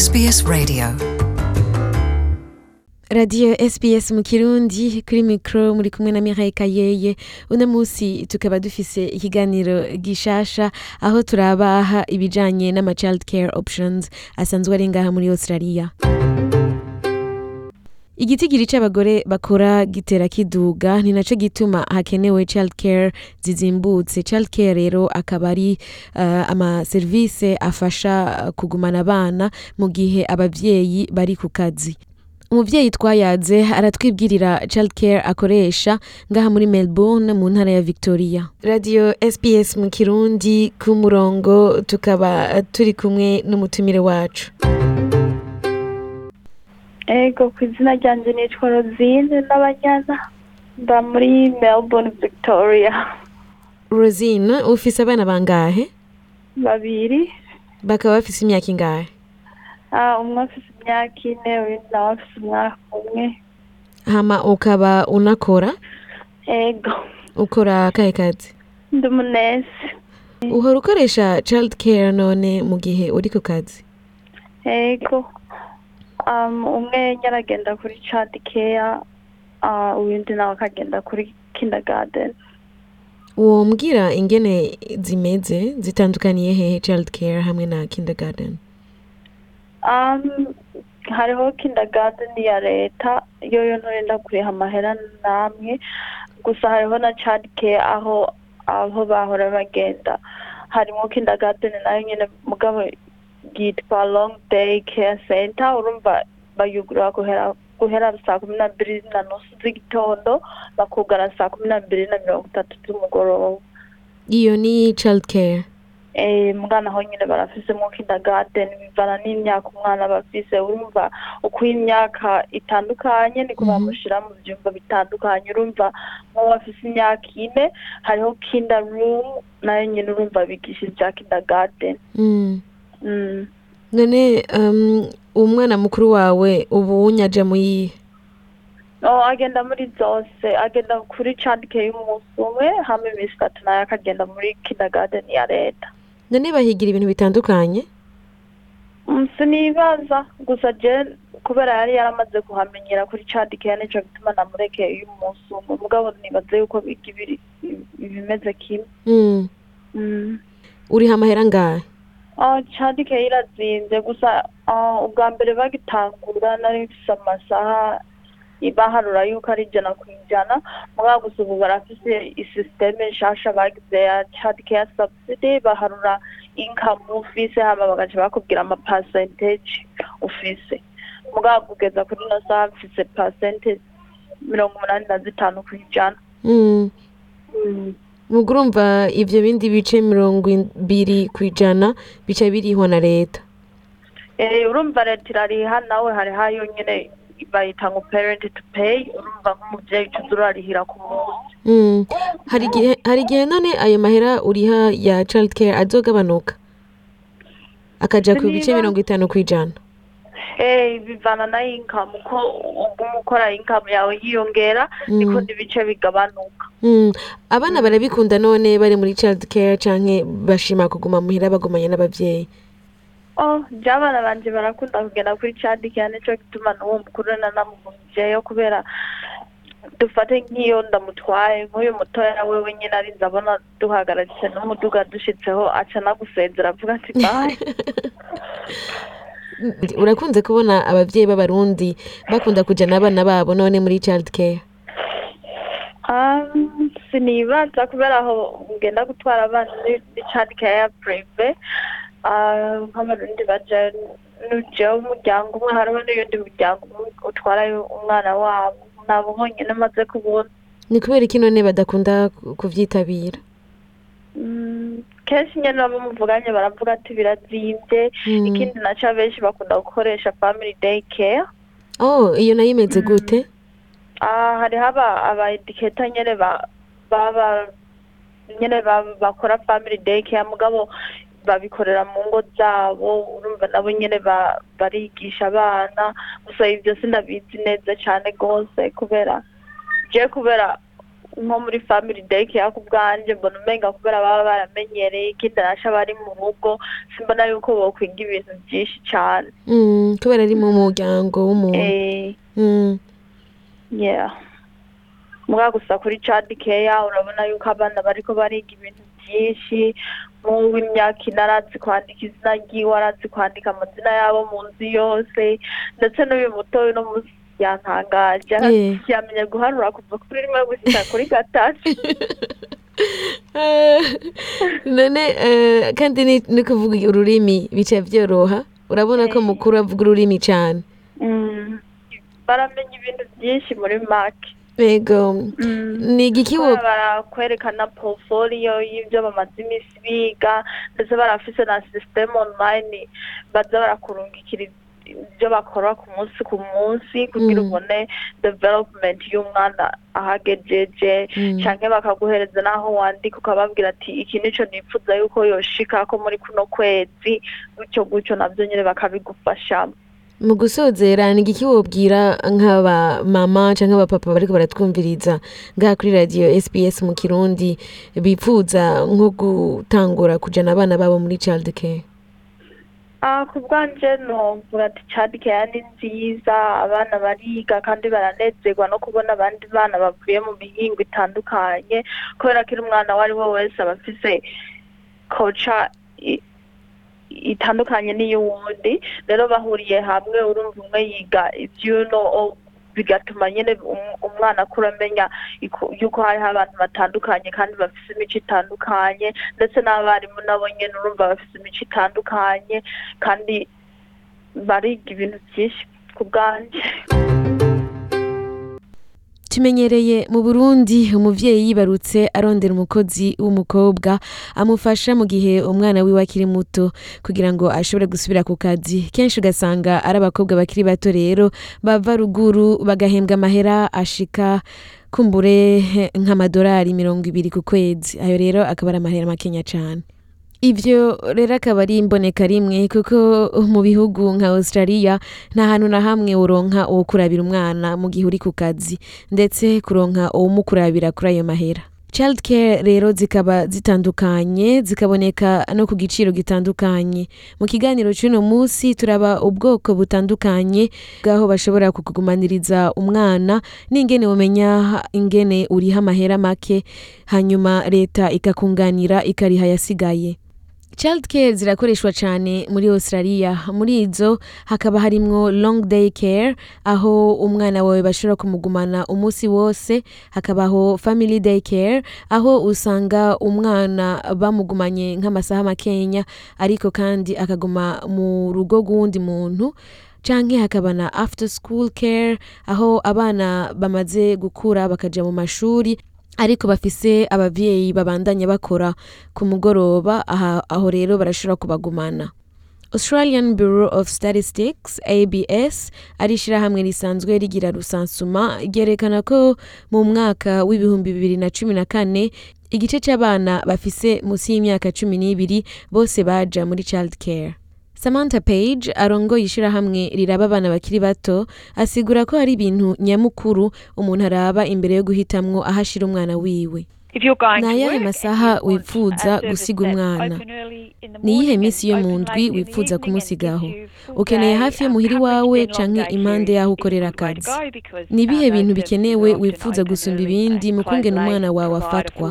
SBS Radio. Radiyo sps mu kirundi kuri mikoro muri kumwe na Mireille Kayeye. Uno munsi tukaba dufise ikiganiro gishasha aho turabaha ibijanye n'ama child care options. Asanzwe ari ngaha muri Australia igitigiri c'abagore bakora gitera kiduga ni naco gituma hakenewe child care zizimbutse. Child care rero akaba ari uh, ama service afasha kugumana abana mu gihe abavyeyi bari ku kazi. Umuvyeyi twayaze aratwibwirira child care akoresha ngaha muri melbourne mu ntara ya victoria. Radio sbs mu kirundi ku murongo tukaba turi kumwe n'umutumire wacu. Ego ku izina ryanjye nitwa rosine n'abanyana mba muri melbourne victoria. Rosine ufise abana bangahe? Babiri. Bakaba bafise imyaka ingahe? Ah, umwe afise imyaka ine uwundi nawe afise umwaka umwe. Hama ukaba unakora? Ego. Ukora akahe kazi? Ndi umunesi. Uhora ukoresha child care none mu gihe uri ku kazi? Ego. Umwe nyaragenda kuri child care uh, uwundi nawe akagenda kuri kindergarten. Wombwira ingene zimeze zitandukaniye hehe child care hamwe na kindergarten? Um, hariho kindergarten ya leta yoyo nturenda kuriha amahera namwe gusa hariho na child care aho aho bahora bagenda. Harimo kindergarten na yo nyene mugabo yitwa long day care center urumva bayugurura guhera guhera saa kumi na mbiri na nusu z'igitondo bakugara saa kumi na mbiri na mirongo itatu z'umugoroba iyo ni child care eh mwana aho nyine barafisemo kindergarten bivana n'imyaka umwana aba afise urumva uko imyaka itandukanye niko Mhm. bamushira mu byumba bitandukanye urumva nk'uwo afise imyaka ine hariho kinder room na yo nyine urumva bigisha ibya kindergarten mm. None um, umwana mukuru wawe ubu unyaje muyihe oh, agenda muri zose. Agenda kuri care y'umunsi umwe hamwe iminsi itatu na yo akagenda muri kindergarten ya leta. None bahigira ibintu bitandukanye? Mm, sinibaza. Gusa je kubera yari yaramaze kuhamenyera kuri child care nico gituma namurekeye uyu munsi umwe. Mugabo nibaze yuko biga ibimeze kimwe. Mm. mm. uriha amahera ngahe? Child care irazinze gusa ubwa mbere bagitangura nari mfise amasaha baharura yuko ari ijana ku ijana mugabo gusa ubu barafise isisiteme nshasha bagize ya child care subsidy baharura income ufise hama bagaca bakubwira ama percentage ufise mugabo kugeza kuri ino saha mfise percentage mirongo umunani na zitanu ku ijana mugo urumva ivyo bindi bice mirongo ibiri ku ijana bica birihwa na leta. Eh, urumva leta irariha nawe hari hayo nyene bayita ngo parent to pay urumva nk'umuvyeyi ucuza urarihira ku munsi. Mm. hari igihe none ayo mahera uriha ya child care azogabanuka? Akaja ku bice mirongo itanu ku ijana. Bivana na income uko uguma ukora income yawe yiyongera niko Mm. n'ibice bigabanuka Mm. abana barabikunda none bari muri child care canke bashima kuguma muhira bagumanye n'abavyeyi oh je abana banje barakunda kugenda kuri child care nico gituma n'uwo mukuru nanamuvujeyo kubera dufate nk'iyo ndamutwaye nk'uyu mutoya wewe nyine arinze abona duhagaritse n'umuduga dushitseho aca nagusezera avuga ati bye urakunze kubona abavyeyi b'abarundi bakunda kujana abana babo none muri child care Um, sinibaza kubera aho ngenda gutwara abana ni ni child care ya prive. Ah, nk'abarundi baja nujeho umuryango umwe hariho n'uyundi muryango utwarayo umwana wabo. Nabo honyine maze kubona. Ni kubera iki none badakunda ku- kuvyitabira Mm, kenshi nyene baba muvuganye baravuga ati birazimvye Mm. ikindi naco abenshi bakunda gukoresha family day care. Oh iyo na yo imeze gute? Ah, hariho aba nyene ba baba nyene ba- bakora family day care mugabo babikorera mu ngo zabo urumva nabo nyene ba- barigisha abana gusa ivyo sinabizi neza cane gose kubera je kubera nko muri family day care ku bwanje mbona umenga kubera baba baramenyereye ikindi nasha bari mu rugo simbona yuko bokwiga ibintu byinshi cyane Mm, kubera ari mu muryango w'umuntu. Eh. Mm, muga gusa kuri child care urabona yuko abana bariko bariga ibintu byinshi nk'uw'imyaka ine arazi kwandika izina ryiwe arazi kwandika amazina yabo mu nzu yose ndetse n'uyu mutoya uno munsi yantangaje Eh. yamenye guharura kuva kuri rimwe gushika kuri gatatu. Eh, none eh, kandi ni kuvuga ururimi bica byoroha. Urabona ko mukuru avuga ururimi cyane. Mm. baramenya ibintu byinshi muri make yego Mm. ni igiki wo Kubera barakwerekana portfolio y'ibyo bamaze iminsi biga ndetse barafise na system online baza barakurungikira ibyo bakora ku munsi ku munsi kugira Mm. ubone development y'umwana ahagejeje Mm. canke bakaguhereza n'aho wandika ukababwira ati iki nico nipfuza yuko yoshika ko muri kuno kwezi gutyo gutyo navyo nyene bakabigufashamo mu gusozera ni igiki wobwira nk'aba mama cyangwa abapapa bariko baratwumviriza ngaha kuri radiyo sps mu kirundi bipfuza nko gutangura kujana abana babo muri child care ku bwanje novuga ati child care ni nziza abana bariga kandi baranezerwa no kubona abandi bana bavuye mu mihingo itandukanye kubera ko umwana uwo ari we wese aba afise koca itandukanye n'iy'uwundi. Rero bahuriye hamwe urumva umwe yiga ivyuno bigatuma nyine um- umwana akura amenya yuko hariho abantu batandukanye kandi bafise imico itandukanye ndetse n'abarimu nabo nyene urumva bafise imico itandukanye kandi bariga ibintu byinshi ku bwanje tumenyereye mu burundi umuvyeyi yibarutse arondera umukozi w'umukobwa amufasha mu gihe umwana wiwe akiri muto kugira ngo ashobore gusubira ku kazi. Kenshi ugasanga ari abakobwa bakiri bato rero bava ruguru bagahembwa amahera ashika kumbure nk'amadolari mirongo ibiri ku kwezi. Ayo rero akaba ari amahera makenya cane. Ivyo rero akaba ari imboneka rimwe kuko mu bihugu nka australia nta hantu na hamwe uronka uwo kurabira umwana mu gihe uri ku kazi ndetse kuronka uwumukurabira kuri ayo mahera. Child care rero zikaba zitandukanye zikaboneka no ku giciro gitandukanye. Mu kiganiro cy'uno munsi turaba ubwoko butandukanye bw'aho bashobora kukugumaniriza umwana n'ingene umenya ingene uriha amahera make hanyuma leta ikakunganira ikariha yasigaye. Child care zirakoreshwa cyane muri australia. Muri izo hakaba harimwo long day care aho umwana wawe bashobora kumugumana umunsi wose. Hakabaho family day care aho usanga umwana bamugumanye nk'amasaha makenya ariko kandi akaguma mu rugo rw'uwundi muntu. Canke hakaba na after school care aho abana bamaze gukura bakaja mu mashuri ariko bafise abavyeyi babandanya bakora ku mugoroba aho rero barashobora kubagumana. Australian Bureau of Statistics ABS ari ishirahamwe risanzwe rigira rusansuma ryerekana ko mu mwaka w'ibihumbi bibiri na cumi na kane igice c'abana bafise musi y'imyaka cumi n'ibiri bose baja muri child care Samantha Page arongoye ishirahamwe riraba abana bakiri bato asigura ko hari ibintu nyamukuru umuntu araba imbere yo guhitamwo aho ashira umwana wiwe Ni ayahe masaha wifuza gusiga umwana? Ni iyihe minsi yo mu ndwi wifuza kumusigaho? Ukeneye hafi yo muhira iwawe canke impande y'aho ukorera akazi? Ni ibihe bintu bikenewe wifuza gusumba ibindi mu kungena umwana wawe afatwa?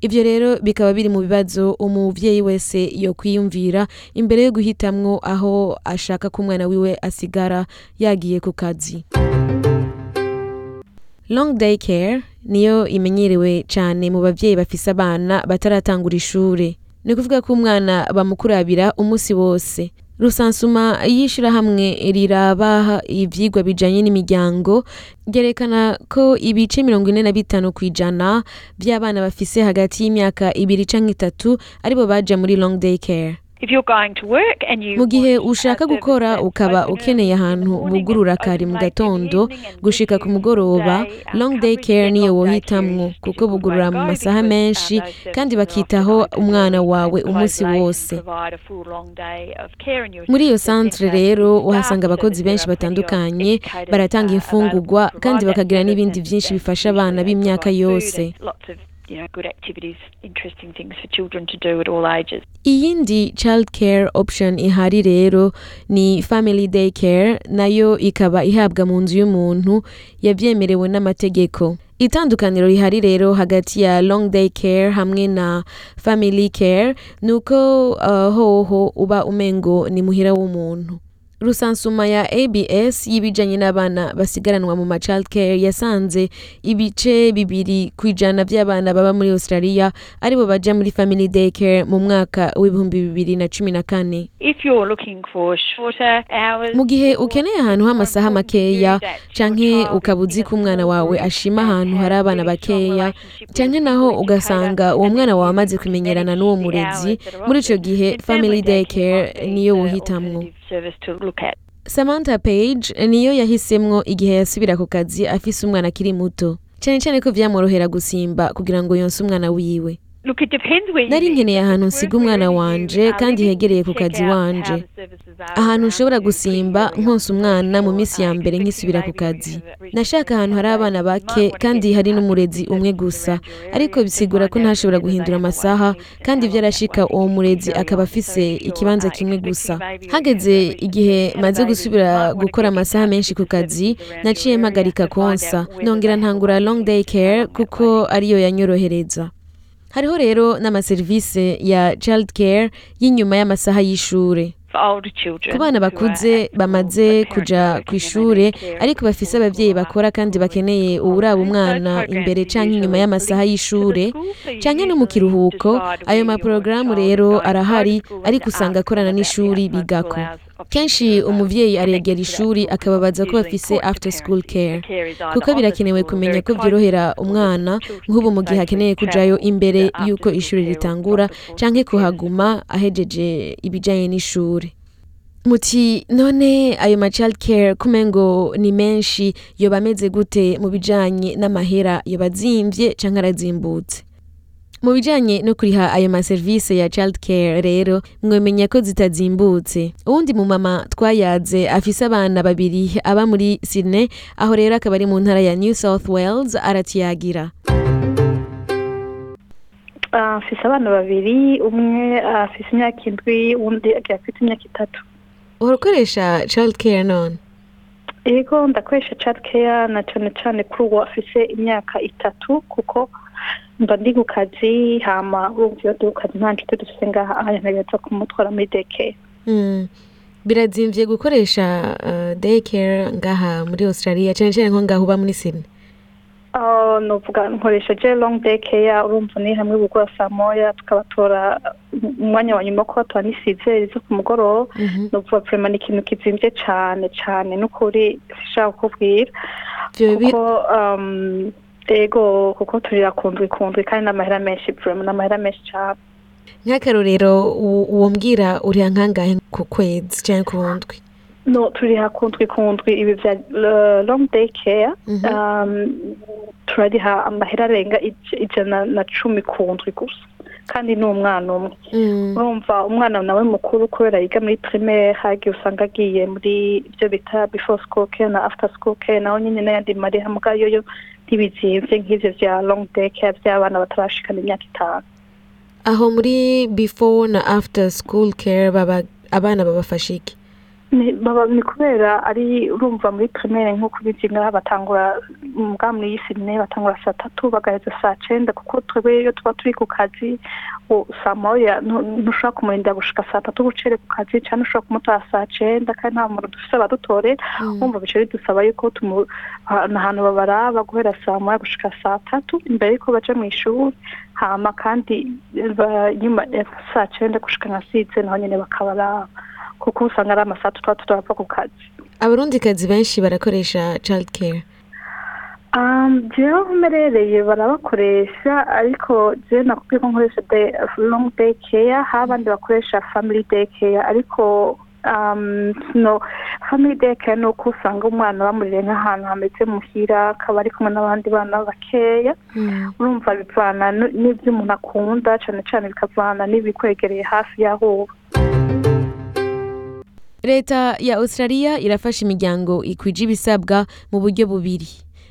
Ivyo rero bikaba biri mu bibazo umuvyeyi wese yo kwiyumvira imbere yo guhitamwo aho ashaka ko umwana wiwe asigara yagiye ku kazi. Long day care niyo imenyerewe cane mu bavyeyi bafise abana bataratangura ishure. Ni kuvuga ko umwana bamukurabira umusi wose. Rusansuma y'ishirahamwe rirabaha ivyigwa bijanye n'imiryango ryerekana ko ibice mirongo ine na bitanu kw'ijana vy'abana bafise hagati y'imyaka ibiri canke itatu ari bo baja muri long day care. Mu gihe ushaka gukora ukaba ukeneye ahantu bugurura kare mu gatondo gushika ku mugoroba long day care niyo wohitamwo kuko bugurura mu masaha menshi kandi bakitaho umwana wawe umunsi wose. muri iyo centre rero uhasanga abakozi benshi batandukanye baratanga imfungurwa kandi bakagira n'ibindi byinshi bifasha abana b'imyaka yose. Iyindi child care option ihari rero ni family day care na yo ikaba ihabwa mu nzu y'umuntu yabyemerewe n'amategeko. Itandukaniro rihari rero hagati ya long day care hamwe na family care ni uko uh, hoho uba umengo ni muhira w'umuntu. Rusansuma ya abs y'ibijanye n'abana basigaranwa mu machild care yasanze ibice bibiri ku ijana by'abana baba muri australia ari bo baja muri family day care mu mwaka w'ibihumbi bibiri na cumi na kane. Mu gihe ukeneye ahantu h'amasaha makeya canke ukaba uzi ko umwana wawe ashima ahantu hari abana bakeya canke naho ugasanga uwo mwana wawe amaze kumenyerana n'uwo murezi muri ico gihe family day care niyo wohitamwo samantha page niyo yahisemwo igihe yasubira ku kazi afise umwana akiri muto. Cyane cyane ko vyamworohera gusimba kugira ngo yonse umwana wiwe. Nari nkeneye ahantu nsiga umwana wanje kandi hegereye ku kazi wanje. ahantu nshobora gusimba nkonsa umwana mu minsi ya mbere nkisubira ku kazi. nashaka ahantu hari abana bake kandi hari n'umurezi umwe gusa. ariko bisigura ko ntashobora guhindura amasaha kandi byarashika uwo murezi akaba afise ikibanza kimwe gusa. hageze igihe maze gusubira gukora amasaha menshi ku kazi naciye mpagarika konsa nongera ntangura long day care kuko ariyo yanyorohereza hariho rero n'amaserivisi ya child care y'inyuma y'amasaha y'ishure. Ku bana bakuze bamaze kuja ku ishure ariko bafise abavyeyi bakora kandi bakeneye uwuraba umwana imbere canke inyuma y'amasaha y'ishure canke no mu kiruhuko. ayo maporogaramu rero arahari ariko usanga akorana n'ishuri bigako. Kenshi umuvyeyi aregera ishuri akababaza ko bafise after school care. Kuko birakenewe kumenya ko vyorohera umwana nk'ubu mu gihe akeneye kujayo imbere y'uko ishuri ritangura canke kuhaguma ahejeje ibijanye n'ishuri. Muti none ayo ma child care kumengo ni menshi yoba ameze gute mu bijanye n'amahera yoba azimvye canke arazimbutse? Mu bijanye no kuriha ayo maserivisi ya child care rero mwemenya ko zitazimbutse. Uwundi mu mama twayaze afise abana babiri aba muri Sydney aho rero akaba ari mu ntara ya New South Wales aratiyagira. Afise abana babiri umwe afise imyaka indwi uwundi afite imyaka itatu. Urakoresha child care none? Yego ndakoresha child care na cane cane kuri uwo afise imyaka itatu kuko mba ndi ku kazi hama urumva iyo ndi ku kazi nta nshuti dufise ngaha aha ntegereza kumutwara muri daycare. Birazimvye gukoresha day care ngaha muri australia cane cane nko ngaho uba muri sydney novuga nkoresha je long day care urumva ni hamwe bugura saa moya tukabatora umwanya wa nyuma kubatora ni sizeri zo ku mugoroba novuga vrema ni ikintu kizimvye cane cane n'ukuri sishaka kukubwira kuko ego kuko turira kundwi kundwi kandi n'amahera menshi n'amahera menshi cane nk'akarorero uwo mbwira uriha nkangahe ku kwezi canke ku ndwi no turiha kundwi kundwi ibi vya long day care turariha amahera arenga ijana na cumi kundwi gusa. Kandi ni umwana umwe. Urumva umwana nawe mukuru kubera yiga muri primaire hagiye usanga agiye muri ibyo bita before school care na after school care naho nyine n'ayandi mariha muga yoyo ntibizimvye nk'ivyo vya long day care vy'abana batarashikana imyaka itanu aho muri before na after school care baba abana babafasha iki ni kubera ari urumva muri primaire nk'uko ubizi ngaha batangura mbwa muri iyi sine batangura saa tatu bagaheza saa cenda kuko twebwe iyo tuba turi ku kazi saa moya ntushobora kumurinda gushika saa tatu gucere ku kazi canke ushobora kumutora saa cenda kandi nta muntu dufise abadutorera wumva bica bidusaba yuko ahantu babaraba guhera saa moya gushika saa tatu imbere yuko baja mw'ishuri hama kandi nyuma ya saa cenda gushika nka size naho nyene bakabaraba. Kuko usanga ari amasaha tuba tutarapfa ku kazi. Abarundikazi benshi barakoresha child care Um, aho mperereye barabakoresha ariko jewe nakubwiye ko nkoresha long day care hari abandi bakoresha family day care ariko um, family day care ni uko usanga umwana bamurire nk'ahantu hameze muhira akaba ari kumwe n'abandi bana bakeya. Urumva bivana n'ibyo umuntu akunda cyane cyane bikavana n'ibikwegereye hafi y'aho uba. Leta ya australia irafasha imiryango ikwije ibisabwa mu buryo bubiri.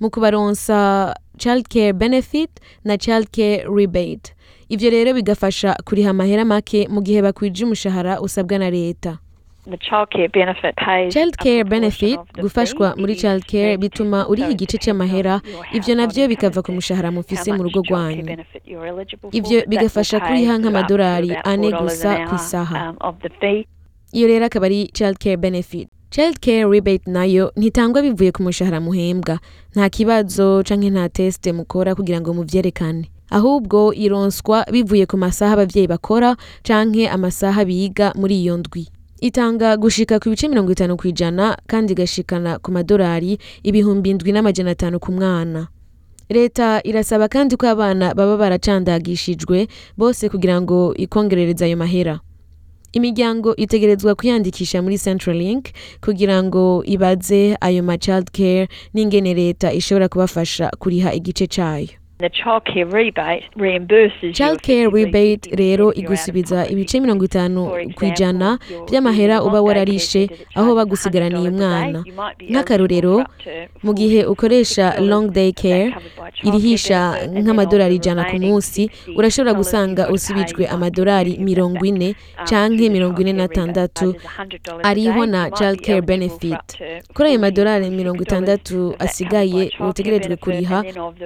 Mu kubaronsa child care benefit na child care rebate. Ivyo rero bigafasha kuriha amahera make mu gihe bakwije umushahara usabwa na leta. Child care benefit gufashwa muri child care bituma uriha igice c'amahera ivyo navyo bikava ku mushahara mufise mu rugo rwanyu ivyo bigafasha kuriha nk'amadolari ane $4 gusa ku isaha. Iyo rero akaba ari child care benefit. Child care rebate na yo ntitangwa bivuye ku mushahara muhembwa. Nta kibazo canke nta teste mukora kugira ngo muvyerekane. Ahubwo ironswa bivuye ku masaha abavyeyi bakora canke amasaha biga muri iyo ndwi. Itanga gushika ku bice mirongo itanu ku ijana kandi igashikana ku madolari ibihumbi indwi n'amajana atanu ku mwana. Leta irasaba kandi ko abana baba baracandagishijwe bose kugira ngo ikongerereze ayo mahera. Imiryango itegerezwa kwiyandikisha muri centralink kugira ngo ibaze ayo ma child care n'ingene leta ishobora kubafasha kuriha igice cayo. Childcare rebate reimburses you child care effectively rebate 50% rero igusubiza ibice mirongo itanu ku ijana by'amahera uba wararishe aho bagusigaraniye $100 a day, umwana. nk'akarorero mu gihe 40 ukoresha $60 long day care childcare irihisha nk'amadolari ijana ku munsi $60 urashobora gusanga usubijwe amadolari that mirongo ine um, canke mirongo ine childcare n'atandatu But there's $100 a ariho na you might child be care eligible for benefit. kuri ayo 40 madolari mirongo $50 itandatu asigaye childcare utegerejwe kuriha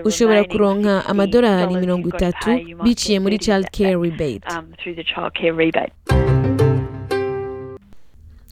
ushobora kuronka $60 amadolari mirongo itatu biciye muri 30 of child care rebate um, rebate.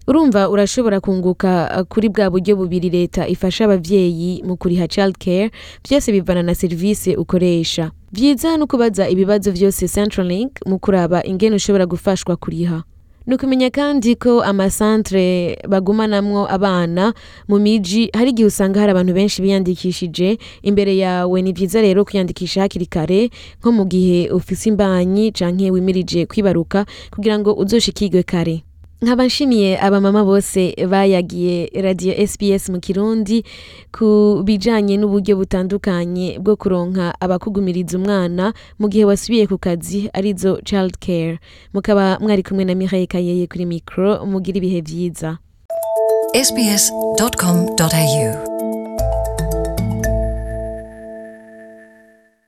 urumva urashobora kunguka uh, kuri bwa buryo bubiri leta ifasha abavyeyi mu kuriha child care byose bivana na serivisi ukoresha. Vyiza no kubaza ibibazo vyose centralink mu kuraba ingene ushobora gufashwa kuriha. Ni ukumenya kandi ko amasantere bagumanamwo abana mu miji hari igihe usanga hari abantu benshi biyandikishije. Imbere yawe ni vyiza rero kwiyandikisha hakiri kare nko mu gihe ufise imbanyi canke wimirije kwibaruka kugira ngo uzoshikirwe kare. Nkaba nshimiye abamama bose bayagiye radiyo sps mu kirundi ku bijanye n'uburyo butandukanye bwo kuronka abakugumiriza umwana mu gihe wasubiye ku kazi ari zo child care. Mukaba mwari kumwe na mihaye kayeye kuri mikoro mugira ibihe sbs.com.au